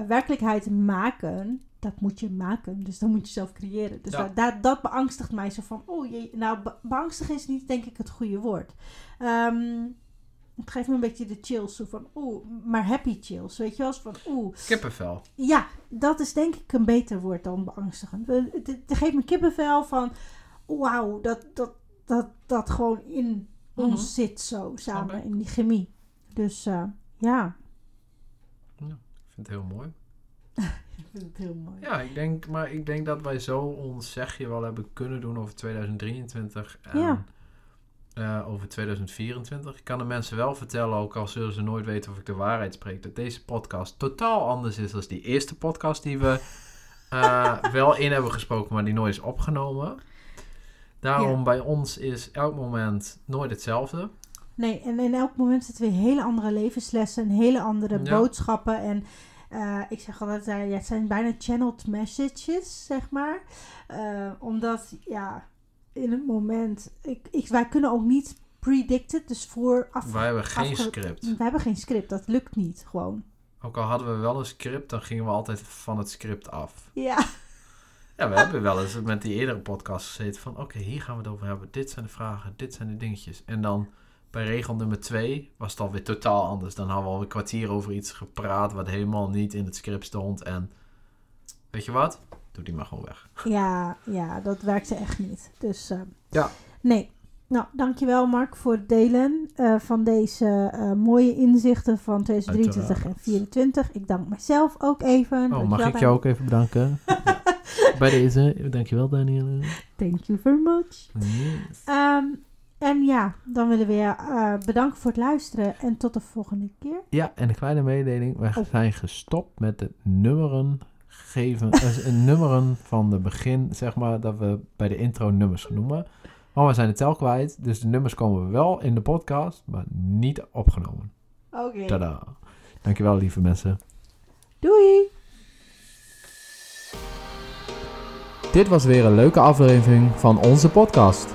werkelijkheid maken, dat moet je maken. Dus dat moet je zelf creëren. Dus Ja. daar, daar- dat beangstigt mij zo van, oh jee, nou be- beangstig is niet denk ik het goede woord. Ehm, het geeft me een beetje de chills, zo van, oeh, maar happy chills, weet je wel? Van, oeh, Kippenvel. ja, dat is denk ik een beter woord dan beangstigend. Eh, Het, het geeft me kippenvel van, wauw, dat, dat, dat, dat gewoon in Mhm. ons zit zo samen in die chemie. Dus eh, ja, Ik vind het heel mooi. ik vind het heel mooi. Ja, ik denk, maar ik denk dat wij zo ons zegje wel hebben kunnen doen over 2023 en Ja. eh, over 2024. Ik kan de mensen wel vertellen, ook al zullen ze nooit weten of ik de waarheid spreek, dat deze podcast totaal anders is dan die eerste podcast die we eh, wel in hebben gesproken, maar die nooit is opgenomen. Daarom Ja. bij ons is elk moment nooit hetzelfde. Nee, en in elk moment zitten weer hele andere levenslessen, hele andere Ja. boodschappen. En eh, ik zeg altijd, eh, ja, het zijn bijna channeled messages, zeg maar. Eh, omdat, ja, in het moment, ik, ik, wij kunnen ook niet predicted, dus vooraf. Wij hebben geen afge- script. We hebben geen script, dat lukt niet gewoon. Ook al hadden we wel een script, dan gingen we altijd van het script af. Ja, Ja, we hebben wel eens met die eerdere podcast gezeten van... Oké, hier gaan we het over hebben. Dit zijn de vragen, dit zijn de dingetjes. En dan bij regel nummer twee was het alweer totaal anders. Dan hadden we al een kwartier over iets gepraat... wat helemaal niet in het script stond. En weet je wat? Doe die maar gewoon weg. Ja, ja, dat werkte echt niet. Dus eh, Ja. nee. Nou, dankjewel Mark voor het delen eh, van deze eh, mooie inzichten van 2023 en 2024. Ik dank mezelf ook even. Oh, Dankjewel, mag ik jou ook even bedanken? bij deze. Dankjewel, Daniel. Thank you very much. Yes. Ehm, en ja, dan willen we je eh, bedanken voor het luisteren en tot de volgende keer. Ja, en een kleine mededeling. We Oh. zijn gestopt met het nummeren geven. een nummeren van de begin, zeg maar, dat we bij de intro nummers noemen. Maar we zijn het tel kwijt. Dus de nummers komen wel in de podcast, maar niet opgenomen. Oké. Tada. Dankjewel, lieve mensen. Doei! Dit was weer een leuke aflevering van onze podcast.